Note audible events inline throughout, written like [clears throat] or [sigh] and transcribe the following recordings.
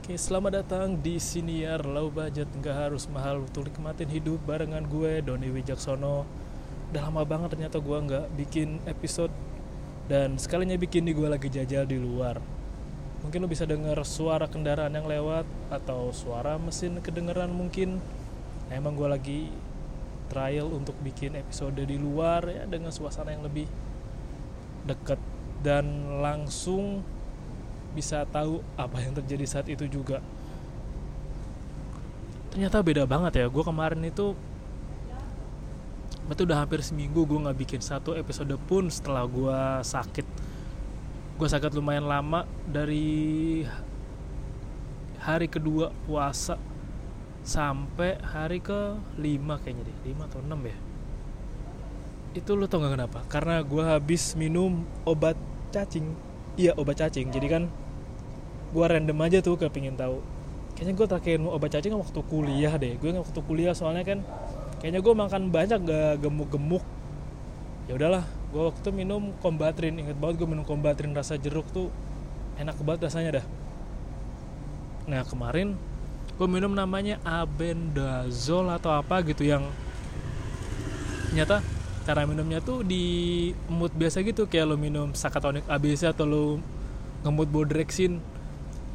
Oke, selamat datang di Siniar Low Budget Nggak harus mahal untuk nikmatin hidup barengan gue Doni Wijaksono. Udah lama banget ternyata gue nggak bikin episode. Dan sekalinya bikin nih gue lagi jajal di luar. Mungkin lo bisa denger suara kendaraan yang lewat Atau suara mesin kedengeran mungkin. Nah, Emang gue lagi trial untuk bikin episode di luar ya Dengan suasana yang lebih deket Dan langsung bisa tahu apa yang terjadi saat itu juga. Ternyata beda banget ya gue kemarin itu itu udah hampir seminggu gue nggak bikin satu episode pun setelah gue sakit. Gue sakit lumayan lama dari hari kedua puasa sampai hari ke lima kayaknya deh lima atau enam ya. Itu lo tau gak kenapa? Karena gue habis minum obat cacing iya obat cacing. Jadi kan gue random aja tuh kepingin tahu. Kayaknya gue terakhir obat cacing waktu kuliah deh. Gue waktu kuliah soalnya kan kayaknya gue makan banyak gak gemuk-gemuk. Ya udahlah gue waktu itu minum kombatrin inget banget gue minum kombatrin rasa jeruk tuh enak banget rasanya dah. Nah kemarin gue minum namanya abendazole atau apa gitu yang ternyata cara minumnya tuh di mood biasa gitu. Kayak lo minum sakatonik ABC atau lo ngemut bodrexin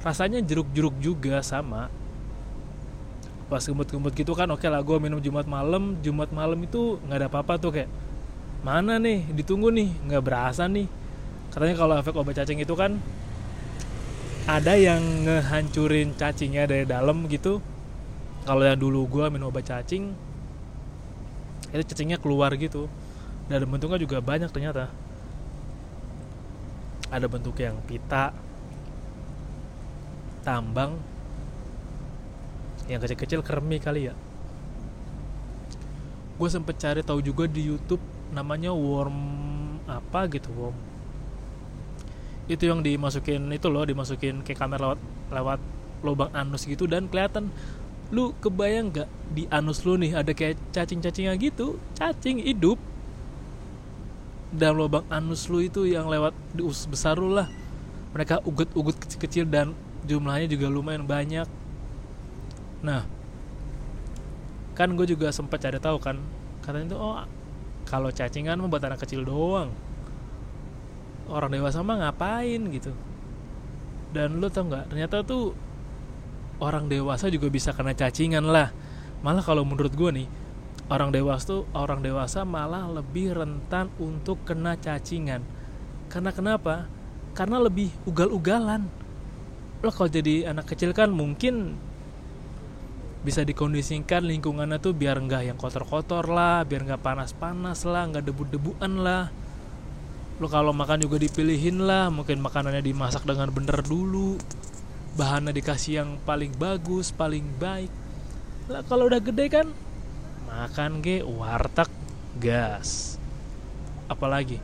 rasanya jeruk-jeruk juga sama. Pas gemut-gemut gitu kan oke lah gue minum Jumat malam. Jumat malam itu nggak ada apa-apa tuh kayak mana nih? Ditunggu nih nggak berasa nih. Katanya kalau efek obat cacing itu kan ada yang ngehancurin cacingnya dari dalam gitu. Kalau yang dulu gue minum obat cacing itu cacingnya keluar gitu dan bentuknya juga banyak ternyata. Ada bentuk yang pita tambang yang kecil-kecil kermi kali ya. Gue sempet cari tahu juga di YouTube namanya worm apa gitu worm. Itu yang dimasukin itu loh dimasukin ke kamera lewat lewat lubang anus gitu dan kelihatan. Lu kebayang gak di anus lu nih ada kayak cacing-cacingnya gitu? Cacing hidup dan lubang anus lu itu yang lewat di usus besar lu lah. Mereka ugut-ugut kecil-kecil dan jumlahnya juga lumayan banyak. Nah kan gue juga sempat cari tahu kan katanya tuh oh kalau cacingan mah buat anak kecil doang. Orang dewasa mah ngapain? Gitu. Dan lu tau nggak ternyata tuh orang dewasa juga bisa kena cacingan lah. Malah kalau menurut gue nih orang dewasa tuh orang dewasa malah lebih rentan untuk kena cacingan. Karena kenapa? Karena lebih ugal-ugalan. Lo kalau jadi anak kecil kan mungkin bisa dikondisikan lingkungannya tuh biar nggak yang kotor-kotor lah biar nggak panas-panas lah nggak debu-debuan lah. Lo kalau makan juga dipilihin lah mungkin makanannya dimasak dengan bener dulu bahannya dikasih yang paling bagus paling baik. Lah kalau udah gede kan makan ke warteg gas. Apalagi?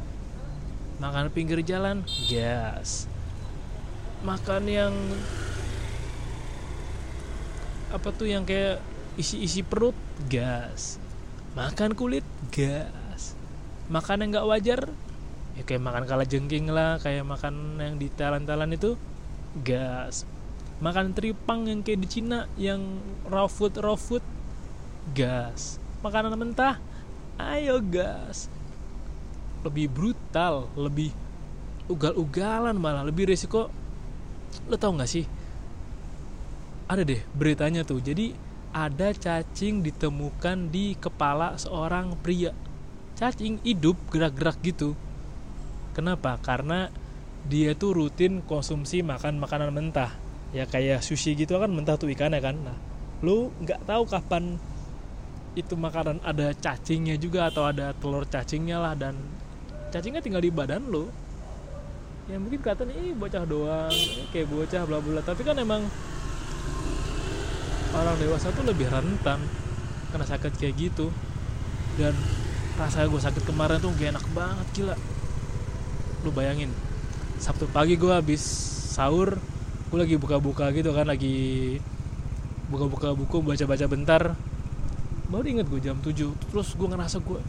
Makan pinggir jalan gas. Makan yang apa tuh yang kayak isi-isi perut gas. Makan kulit gas. Makan yang nggak wajar ya kayak makan kala jengking lah kayak makan yang di talan-talan itu gas. Makan tripang yang kayak di Cina yang raw food raw food gas. Makanan mentah? Ayo gas. Lebih brutal lebih ugal-ugalan malah lebih resiko. Lo tau gak sih? Ada deh beritanya tuh. Jadi ada cacing ditemukan di kepala seorang pria. Cacing hidup gerak-gerak gitu. Kenapa? Karena dia tuh rutin konsumsi makan makanan mentah. Ya kayak sushi gitu kan mentah tuh ikannya kan. Nah lu nggak tahu kapan itu makanan ada cacingnya juga atau ada telur cacingnya lah dan cacingnya tinggal di badan lu ya mungkin kata nih bocah doang kayak bocah bla bla tapi kan emang orang dewasa tuh lebih rentan kena sakit kayak gitu. Dan rasa gue sakit kemarin tuh gak enak banget gila. Lu bayangin Sabtu pagi gue habis sahur gue lagi buka-buka gitu kan lagi buka-buka buku baca-baca bentar baru inget gue jam 7 terus gue ngerasa gue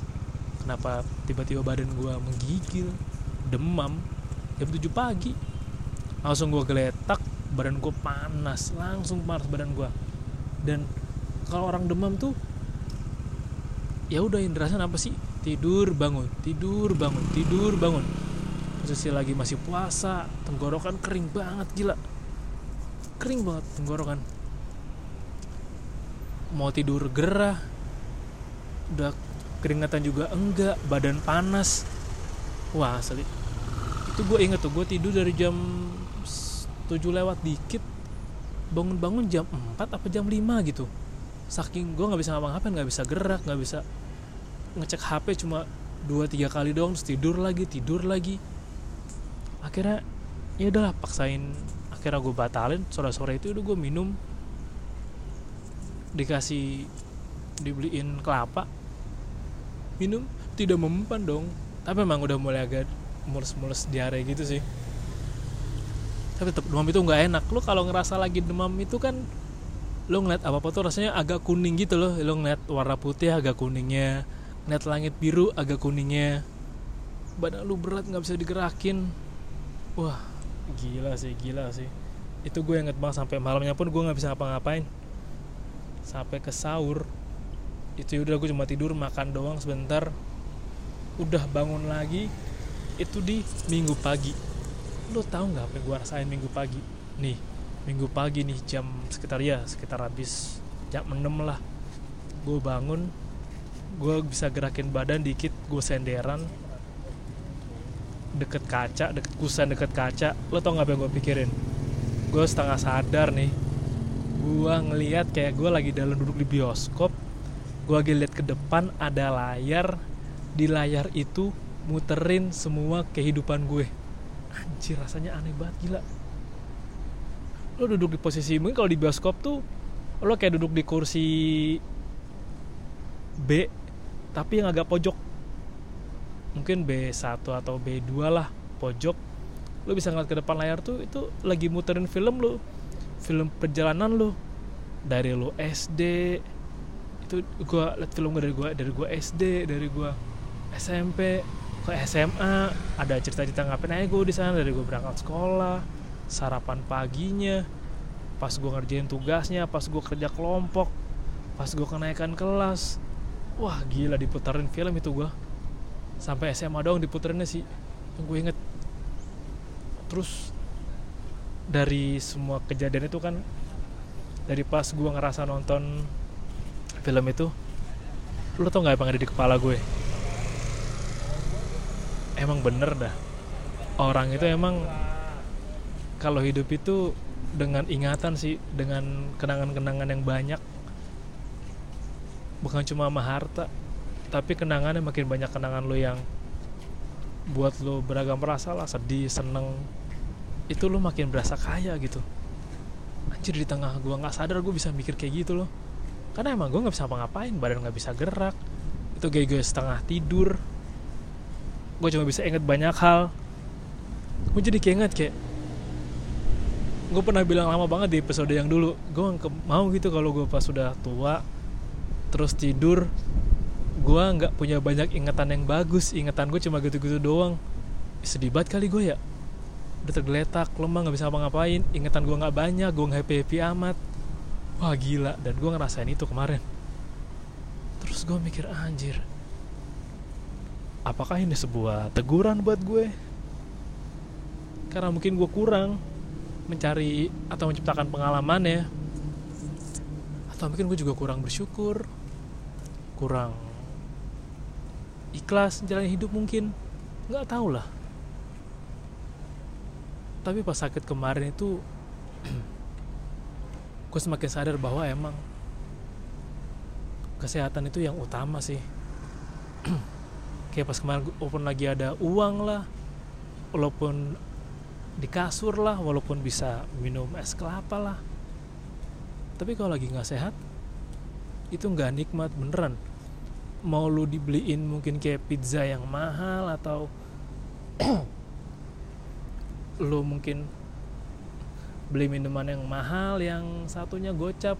kenapa tiba-tiba badan gue menggigil demam jam 7 pagi. Langsung gue geletak badan gue panas langsung panas badan gue dan kalau orang demam tuh ya udah yang dirasain apa sih? Tidur bangun tidur bangun tidur bangun. Posisi lagi masih puasa tenggorokan kering banget gila. Kering banget tenggorokan mau tidur gerah udah keringatan juga enggak badan panas. Wah asli. Itu gue inget tuh gue tidur dari jam 7 lewat dikit bangun-bangun jam 4 apa jam 5 gitu. Saking gue nggak bisa ngapa-ngapain nggak bisa gerak nggak bisa ngecek HP cuma dua tiga kali doang terus tidur lagi tidur lagi. Akhirnya ya udahlah paksain. Akhirnya gue batalin sore-sore itu udah gue minum dikasih dibeliin kelapa minum tidak mempan dong. Tapi emang udah mulai agak mulus-mulus diare gitu sih. Tapi tetap demam itu nggak enak. Lo kalau ngerasa lagi demam itu kan lo ngeliat apa apa tuh rasanya agak kuning gitu loh. Lo ngeliat warna putih agak kuningnya ngeliat langit biru agak kuningnya. Badan lu berat nggak bisa digerakin. Wah gila sih gila sih. Itu gue inget banget sampai malamnya pun gue nggak bisa ngapa-ngapain sampai ke sahur itu ya udah gue cuma tidur makan doang sebentar udah bangun lagi itu di minggu pagi. Lo tau nggak apa yang gue rasain minggu pagi? Nih minggu pagi nih jam sekitar ya sekitar habis jam 6 lah. Gue bangun gue bisa gerakin badan dikit gue senderan deket kaca deket kusen deket kaca. Lo tau gak apa yang gue pikirin? Gue setengah sadar nih gue ngeliat kayak gue lagi dalam duduk di bioskop gue lagi lihat ke depan ada layar di layar itu muterin semua kehidupan gue. Anjir rasanya aneh banget gila. Lo duduk di posisi mungkin kalau di bioskop tuh lo kayak duduk di kursi B tapi yang agak pojok. Mungkin B1 atau B2 lah pojok. Lo bisa ngeliat ke depan layar tuh itu lagi muterin film lo film perjalanan lo dari lo SD itu gua liat film gue dari gua dari gua SD dari gua SMP ke SMA ada cerita-cerita ngapain aja gue di sana. Dari gue berangkat sekolah sarapan paginya pas gue ngerjain tugasnya pas gue kerja kelompok pas gue kenaikan kelas. Wah gila diputarin film itu gue sampai SMA doang diputerinnya sih yang gue inget. Terus dari semua kejadian itu kan dari pas gue ngerasa nonton film itu lo tau nggak apa yang ada di kepala gue? Emang bener dah. Orang itu emang kalau hidup itu dengan ingatan sih dengan kenangan-kenangan yang banyak. Bukan cuma sama harta tapi kenangannya makin banyak kenangan lo yang buat lo beragam rasa lah sedih seneng itu lo makin berasa kaya gitu. Anjir di tengah gue nggak sadar gue bisa mikir kayak gitu loh. Karena emang gue nggak bisa apa-ngapain badan nggak bisa gerak. Itu kayak gue setengah tidur. Gue cuma bisa inget banyak hal. Gue jadi kayak inget kayak gue pernah bilang lama banget di episode yang dulu gue mau gitu kalau gue pas sudah tua terus tidur gue nggak punya banyak ingatan yang bagus. Ingatan gue cuma gitu-gitu doang. Sedih banget kali gue ya udah tergeletak lemah nggak bisa apa-ngapain ingatan gue nggak banyak gue happy happy amat. Wah gila. Dan gue ngerasain itu kemarin. Terus gue mikir anjir. Apakah ini sebuah teguran buat gue? Karena mungkin gue kurang mencari atau menciptakan pengalaman ya. Atau mungkin gue juga kurang bersyukur. Kurang ikhlas menjalani hidup mungkin. Nggak tahu lah tapi pas sakit kemarin itu [clears throat] gue semakin sadar bahwa emang kesehatan itu yang utama sih. [clears throat] Kayak pas kemarin walaupun lagi ada uang lah walaupun di kasur lah walaupun bisa minum es kelapa lah. Tapi kalau lagi nggak sehat itu nggak nikmat beneran. Mau lu dibeliin mungkin kayak pizza yang mahal atau [clears throat] lu mungkin beli minuman yang mahal yang satunya gocap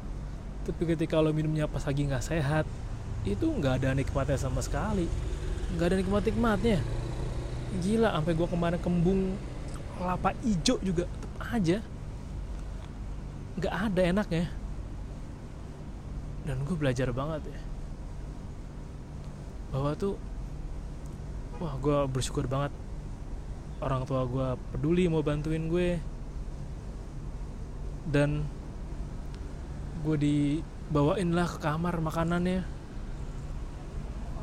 tapi ketika lo minumnya pas lagi nggak sehat itu nggak ada nikmatnya sama sekali. Nggak ada nikmat nikmatnya. Gila sampai gue kemarin kembung kelapa hijau juga tetap aja. Nggak ada enaknya. Dan gue belajar banget ya. Bahwa tuh wah gue bersyukur banget orang tua gue peduli mau bantuin gue. Dan gue dibawain lah ke kamar makanannya.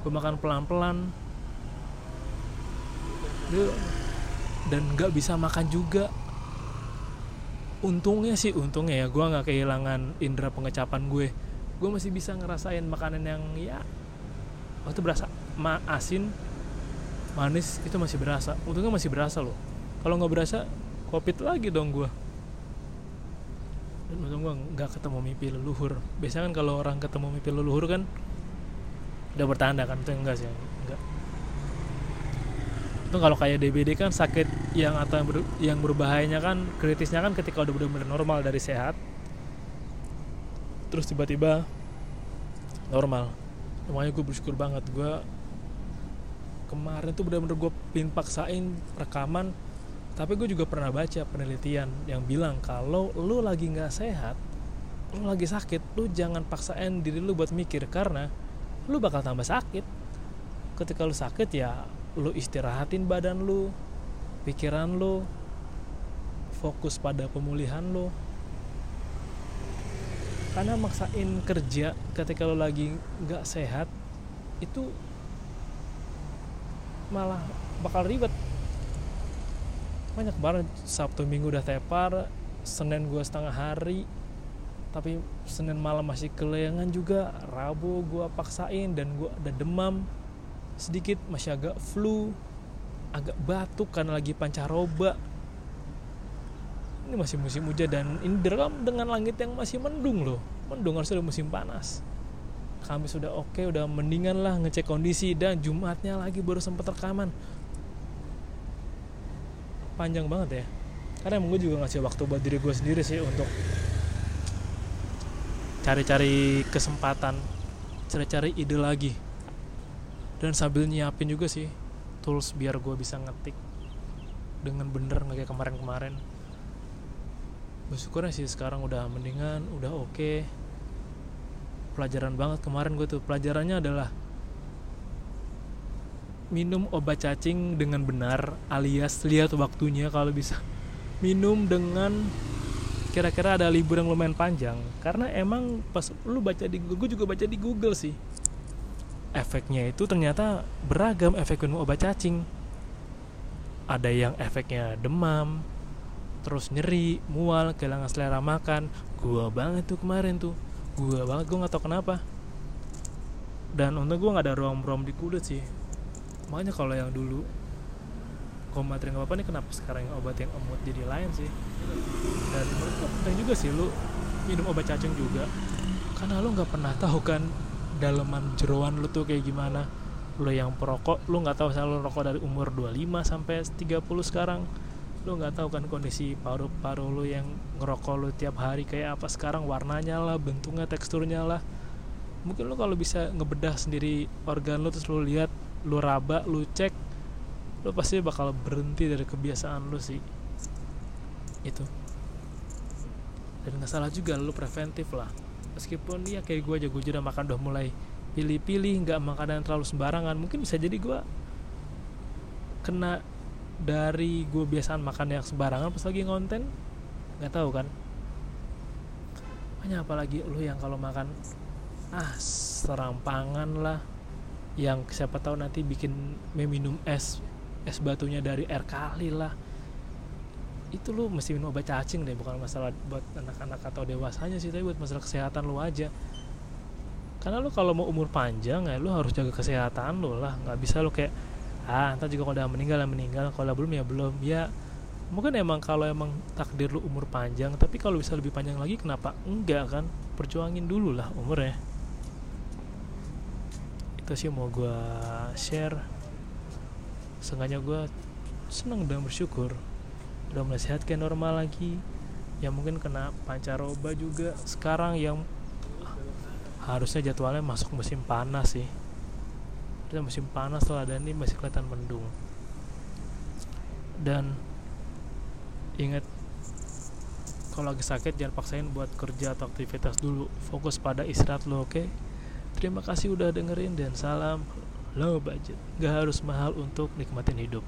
Gue makan pelan-pelan. Dan nggak bisa makan juga. Untungnya sih untungnya ya gue nggak kehilangan indera pengecapan gue. Gue masih bisa ngerasain makanan yang ya waktu berasa ma asin manis itu masih berasa. Untungnya masih berasa loh. Kalau nggak berasa covid lagi dong gue dan untung gue nggak ketemu mimpi leluhur. Biasanya kan kalau orang ketemu mimpi leluhur kan udah bertanda kan? Itu enggak sih enggak. Itu kalau kayak DBD kan sakit yang atau yang, ber, yang berbahayanya kan kritisnya kan ketika udah benar-benar normal dari sehat terus tiba-tiba normal. Makanya gue bersyukur banget. Gue kemarin tuh bener-bener gue pin paksain rekaman tapi gue juga pernah baca penelitian yang bilang kalau lu lagi nggak sehat lu lagi sakit lu jangan paksain diri lu buat mikir karena lu bakal tambah sakit. Ketika lu sakit ya lu istirahatin badan lu pikiran lu fokus pada pemulihan lu. Karena maksain kerja ketika lo lagi nggak sehat itu malah bakal ribet. Banyak banget. Sabtu Minggu udah tepar Senin gue setengah hari tapi Senin malam masih keleangan juga. Rabu gue paksain dan gue ada demam sedikit masih agak flu agak batuk karena lagi pancaroba ini masih musim hujan dan ini direkam dengan langit yang masih mendung loh. Mendung harus udah musim panas kami sudah oke okay, udah mendingan lah ngecek kondisi. Dan Jumatnya lagi baru sempat rekaman. Panjang banget ya. Karena emang gue juga ngasih waktu buat diri gue sendiri sih untuk cari-cari kesempatan cari-cari ide lagi. Dan sambil nyiapin juga sih tools biar gue bisa ngetik dengan bener nggak kayak kemarin-kemarin. Bersyukurnya sih sekarang udah mendingan udah oke. okay. Pelajaran banget kemarin gue tuh. Pelajarannya adalah minum obat cacing dengan benar alias lihat waktunya kalau bisa. Minum dengan kira-kira ada libur yang lumayan panjang. Karena emang pas lu baca di gue juga baca di Google sih. Efeknya itu ternyata beragam efek minum obat cacing. Ada yang efeknya demam terus nyeri mual kehilangan selera makan. Gua banget tuh kemarin tuh gua banget gua nggak tau kenapa. Dan untuk gua nggak ada rom-rom di kulit sih. Makanya kalau yang dulu komatri nggak apa-apa nih kenapa sekarang obat yang emut jadi lain sih? Dan menurut juga sih lu minum obat cacing juga. Karena lu nggak pernah tahu kan daleman jeroan lu tuh kayak gimana. Lo yang perokok lu nggak tahu selalu rokok dari umur 25 sampai 30 sekarang lu nggak tahu kan kondisi paru-paru lu yang ngerokok lu tiap hari kayak apa sekarang? Warnanya lah bentuknya teksturnya lah. Mungkin lu kalau bisa ngebedah sendiri organ lu terus lu lihat lu raba lu cek lu pasti bakal berhenti dari kebiasaan lu sih. Itu. Dan nggak salah juga lu preventif lah. Meskipun dia kayak gue aja gue udah makan udah mulai pilih-pilih nggak makanan terlalu sembarangan. Mungkin bisa jadi gue kena dari gue biasaan makan yang sembarangan pas lagi ngonten nggak tahu kan. Banyak apalagi lu yang kalau makan ah serampangan lah. Yang siapa tahu nanti bikin minum es es batunya dari air kali lah. Itu lu mesti minum obat cacing deh bukan masalah buat anak-anak atau dewasanya sih tapi buat masalah kesehatan lu aja. Karena lu kalau mau umur panjang ya lu harus jaga kesehatan lu lah. Nggak bisa lu kayak ah entar juga kalau udah meninggal ya meninggal. Kalau belum ya belum. Ya mungkin emang kalau emang takdir lu umur panjang tapi kalau bisa lebih panjang lagi kenapa enggak kan? Perjuangin dulu lah umurnya. Itu sih mau gue share. Sengaja gue seneng dan bersyukur. Udah mulai sehat kayak normal lagi. Ya mungkin kena pancaroba juga. Sekarang yang harusnya jadwalnya masuk musim panas sih dan musim panas lah dan ini masih kelihatan mendung. Dan ingat kalau lagi sakit jangan paksain buat kerja atau aktivitas dulu. Fokus pada istirahat lo oke? Okay? terima kasih udah dengerin dan salam low budget. Gak harus mahal untuk nikmatin hidup